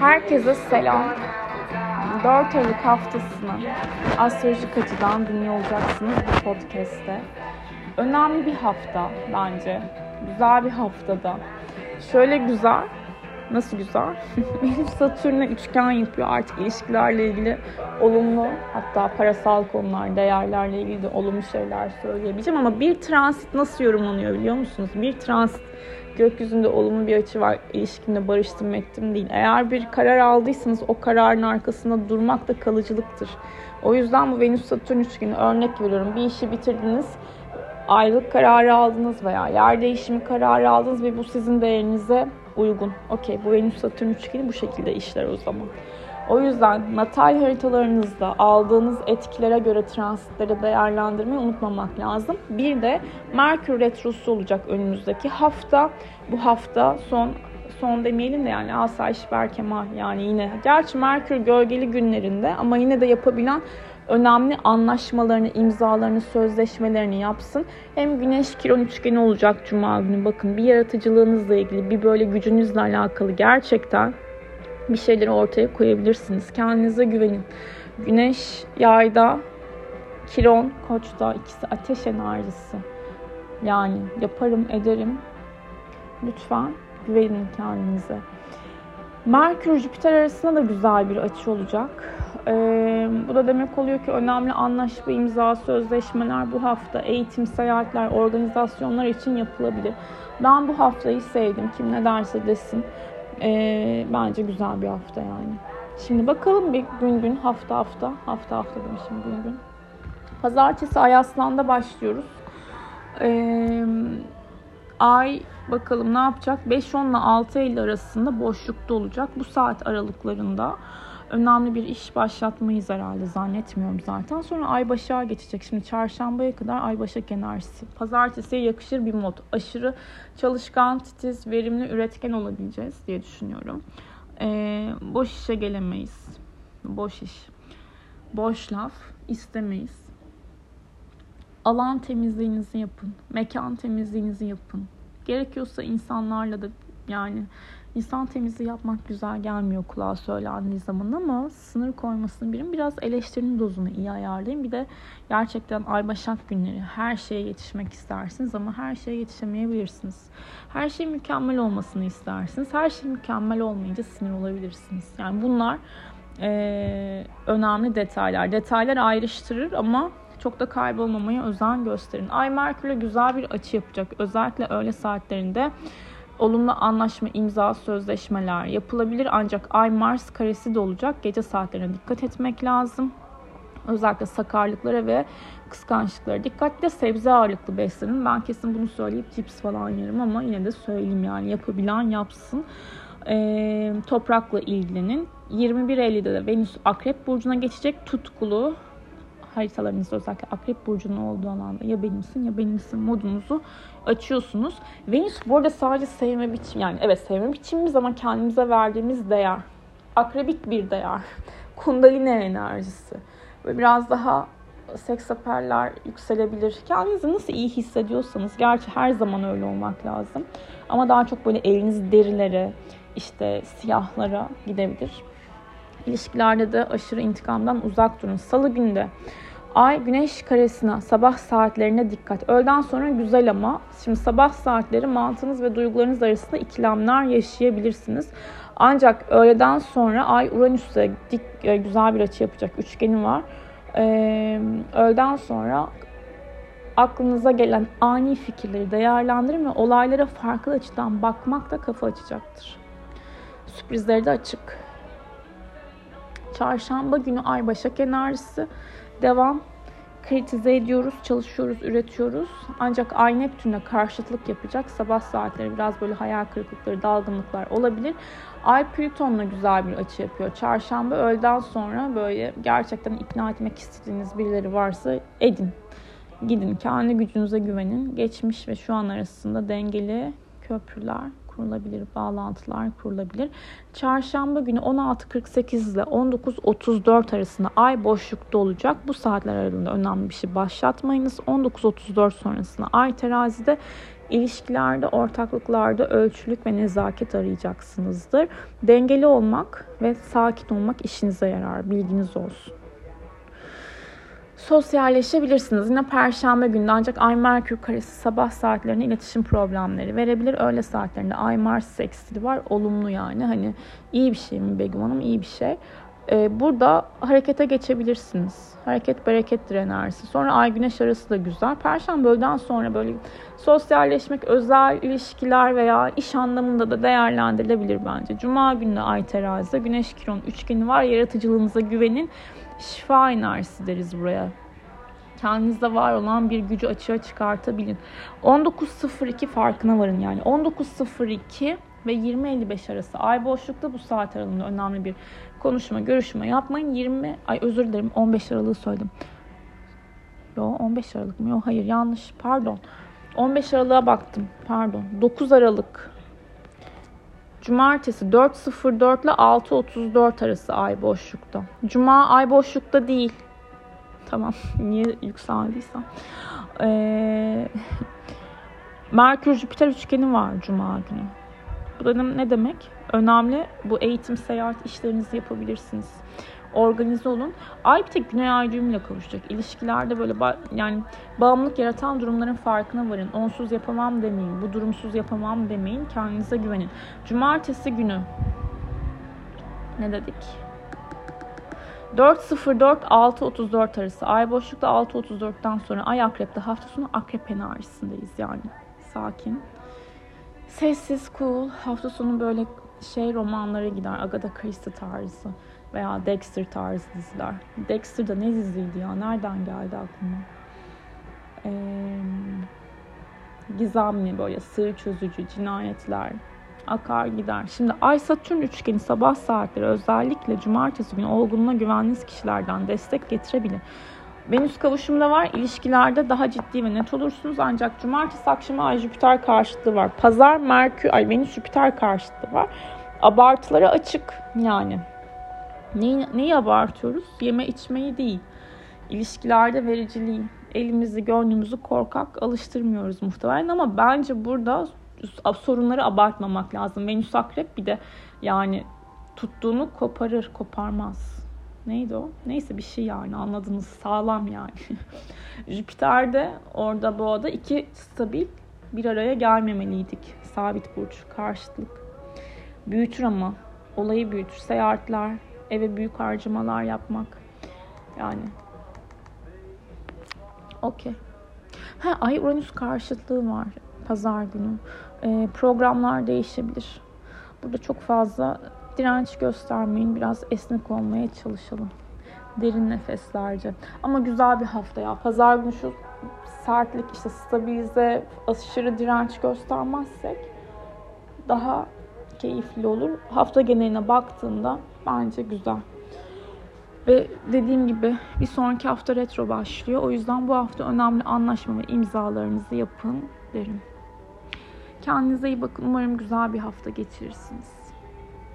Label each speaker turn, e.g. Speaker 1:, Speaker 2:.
Speaker 1: Herkese selam. 4 Aralık haftasını astrolojik açıdan dinliyor olacaksınız bu podcast'te. Önemli bir hafta bence. Güzel bir haftada. Şöyle güzel. Nasıl güzel? Benim Satürn'e üçgen yapıyor artık ilişkilerle ilgili olumlu hatta parasal konular, değerlerle ilgili de olumlu şeyler söyleyebileceğim ama bir transit nasıl yorumlanıyor biliyor musunuz? Bir transit gökyüzünde olumlu bir açı var. İlişkimde barıştım ettim değil. Eğer bir karar aldıysanız o kararın arkasında durmak da kalıcılıktır. O yüzden bu Venüs Satürn üçgeni örnek veriyorum. Bir işi bitirdiniz, ayrılık kararı aldınız veya yer değişimi kararı aldınız ve bu sizin değerinize uygun. Okey bu Venüs Satürn üçgeni bu şekilde işler o zaman. O yüzden natal haritalarınızda aldığınız etkilere göre transitleri değerlendirmeyi unutmamak lazım. Bir de Merkür Retrosu olacak önümüzdeki hafta. Bu hafta son son demeyelim de yani asayiş berkemal yani yine. Gerçi Merkür gölgeli günlerinde ama yine de yapabilen önemli anlaşmalarını, imzalarını, sözleşmelerini yapsın. Hem Güneş Kiron üçgeni olacak Cuma günü. Bakın bir yaratıcılığınızla ilgili, bir böyle gücünüzle alakalı gerçekten bir şeyleri ortaya koyabilirsiniz. Kendinize güvenin. Güneş yayda, Kiron koçta ikisi ateş enerjisi. Yani yaparım ederim. Lütfen güvenin kendinize. Merkür Jüpiter arasında da güzel bir açı olacak. Ee, bu da demek oluyor ki önemli anlaşma, imza, sözleşmeler bu hafta eğitim, seyahatler, organizasyonlar için yapılabilir. Ben bu haftayı sevdim. Kim ne derse desin. Ee, bence güzel bir hafta yani. Şimdi bakalım bir gün gün hafta hafta hafta hafta demişim gün gün. Pazartesi Ay Aslan'da başlıyoruz. Ee, ay bakalım ne yapacak? 5-10 ile 6 Eylül arasında boşlukta olacak. Bu saat aralıklarında önemli bir iş başlatmayız herhalde zannetmiyorum zaten. Sonra ay başa geçecek. Şimdi çarşambaya kadar ay başak enerjisi. Pazartesiye yakışır bir mod. Aşırı çalışkan, titiz, verimli, üretken olabileceğiz diye düşünüyorum. Ee, boş işe gelemeyiz. Boş iş. Boş laf istemeyiz. Alan temizliğinizi yapın. Mekan temizliğinizi yapın. Gerekiyorsa insanlarla da yani İnsan temizliği yapmak güzel gelmiyor kulağa söylendiği zaman ama sınır koymasını birin. Biraz eleştirinin dozunu iyi ayarlayın. Bir de gerçekten ay başak günleri her şeye yetişmek istersiniz ama her şeye yetişemeyebilirsiniz. Her şey mükemmel olmasını istersiniz. Her şey mükemmel olmayınca sinir olabilirsiniz. Yani bunlar e, önemli detaylar. Detaylar ayrıştırır ama çok da kaybolmamaya özen gösterin. Ay Merkür'le güzel bir açı yapacak. Özellikle öğle saatlerinde olumlu anlaşma, imza, sözleşmeler yapılabilir. Ancak Ay Mars karesi de olacak. Gece saatlerine dikkat etmek lazım. Özellikle sakarlıklara ve kıskançlıklara dikkatle sebze ağırlıklı beslenin. Ben kesin bunu söyleyip cips falan yerim ama yine de söyleyeyim yani yapabilen yapsın. Ee, toprakla ilgilenin. 21 Eylül'de de Venüs Akrep Burcu'na geçecek. Tutkulu, haritalarınızda özellikle Akrep Burcu'nun olduğu alanda ya benimsin ya benimsin modunuzu açıyorsunuz. Venüs bu arada sadece sevme biçimi yani evet sevme biçimimiz ama kendimize verdiğimiz değer. Akrebik bir değer. Kundalini enerjisi. Ve biraz daha seksaperler yükselebilir. Kendinizi nasıl iyi hissediyorsanız, gerçi her zaman öyle olmak lazım. Ama daha çok böyle eliniz derilere, işte siyahlara gidebilir. İlişkilerde de aşırı intikamdan uzak durun. Salı günde Ay güneş karesine sabah saatlerine dikkat. Öğleden sonra güzel ama şimdi sabah saatleri mantığınız ve duygularınız arasında ikilemler yaşayabilirsiniz. Ancak öğleden sonra Ay Uranüs'e dik e, güzel bir açı yapacak. Üçgeni var. Ee, öğleden sonra aklınıza gelen ani fikirleri değerlendirin ve olaylara farklı açıdan bakmak da kafa açacaktır. Sürprizleri de açık. Çarşamba günü Ay Başak enerjisi devam kritize ediyoruz, çalışıyoruz, üretiyoruz. Ancak Ay Neptün'e karşıtlık yapacak. Sabah saatleri biraz böyle hayal kırıklıkları, dalgınlıklar olabilir. Ay Plüton'la güzel bir açı yapıyor. Çarşamba öğleden sonra böyle gerçekten ikna etmek istediğiniz birileri varsa edin. Gidin, kendi gücünüze güvenin. Geçmiş ve şu an arasında dengeli köprüler kurulabilir, bağlantılar kurulabilir. Çarşamba günü 16.48 ile 19.34 arasında ay boşlukta olacak. Bu saatler aralığında önemli bir şey başlatmayınız. 19.34 sonrasında ay terazide İlişkilerde, ortaklıklarda ölçülük ve nezaket arayacaksınızdır. Dengeli olmak ve sakin olmak işinize yarar. Bilginiz olsun sosyalleşebilirsiniz. Yine perşembe günü ancak Ay Merkür karesi sabah saatlerinde iletişim problemleri verebilir. Öğle saatlerinde Ay Mars sekstili var. Olumlu yani. Hani iyi bir şey mi Begüm Hanım? İyi bir şey. Ee, burada harekete geçebilirsiniz. Hareket berekettir enerjisi. Sonra Ay Güneş arası da güzel. Perşembe öğleden sonra böyle sosyalleşmek, özel ilişkiler veya iş anlamında da değerlendirilebilir bence. Cuma günü Ay terazide Güneş Kiron üçgeni var. Yaratıcılığınıza güvenin şifa enerjisi deriz buraya. Kendinizde var olan bir gücü açığa çıkartabilin. 19.02 farkına varın yani. 19.02 ve 20.55 arası ay boşlukta bu saat aralığında önemli bir konuşma, görüşme yapmayın. 20 ay özür dilerim 15 Aralık'ı söyledim. Yo 15 Aralık mı? Yo hayır yanlış. Pardon. 15 Aralık'a baktım. Pardon. 9 Aralık Cumartesi 4.04 ile 6.34 arası ay boşlukta. Cuma ay boşlukta değil. Tamam. Niye yükseldiysem. Ee, Merkür Jüpiter üçgeni var Cuma günü. Bu da ne demek? Önemli. Bu eğitim, seyahat işlerinizi yapabilirsiniz organize olun. Ay bir tek Güney Ay düğümüyle kavuşacak. İlişkilerde böyle ba- yani bağımlılık yaratan durumların farkına varın. Onsuz yapamam demeyin. Bu durumsuz yapamam demeyin. Kendinize güvenin. Cumartesi günü ne dedik? 4.04-6.34 arası ay boşlukta 6.34'ten sonra ay akrepte hafta sonu akrep enerjisindeyiz yani. Sakin. Sessiz, cool. Hafta sonu böyle şey romanlara gider. Agatha Christie tarzı veya Dexter tarzı diziler. Dexter da ne diziydi ya? Nereden geldi aklıma? Ee, gizemli böyle sır çözücü cinayetler akar gider. Şimdi Ay Satürn üçgeni sabah saatleri özellikle cumartesi günü olgunluğuna güvendiğiniz kişilerden destek getirebilir. Venüs kavuşumda var. İlişkilerde daha ciddi ve net olursunuz. Ancak cumartesi akşamı Ay Jüpiter karşıtlığı var. Pazar Merkür, Ay Venüs Jüpiter karşıtlığı var. Abartılara açık yani. Neyi, neyi abartıyoruz? Yeme içmeyi değil. İlişkilerde vericiliği, elimizi, gönlümüzü korkak alıştırmıyoruz muhtemelen ama bence burada sorunları abartmamak lazım. Venüs akrep bir de yani tuttuğunu koparır, koparmaz. Neydi o? Neyse bir şey yani anladınız. Sağlam yani. Jüpiter'de orada boğada iki stabil bir araya gelmemeliydik. Sabit burç, karşıtlık. Büyütür ama. Olayı büyütür. Seyahatler, eve büyük harcamalar yapmak. Yani okey. Ha, Ay Uranüs karşıtlığı var pazar günü. E, programlar değişebilir. Burada çok fazla direnç göstermeyin. Biraz esnek olmaya çalışalım. Derin nefeslerce. Ama güzel bir hafta ya. Pazar günü şu sertlik işte stabilize, aşırı direnç göstermezsek daha keyifli olur. Hafta geneline baktığında bence güzel. Ve dediğim gibi bir sonraki hafta retro başlıyor. O yüzden bu hafta önemli anlaşma ve imzalarınızı yapın derim. Kendinize iyi bakın. Umarım güzel bir hafta geçirirsiniz.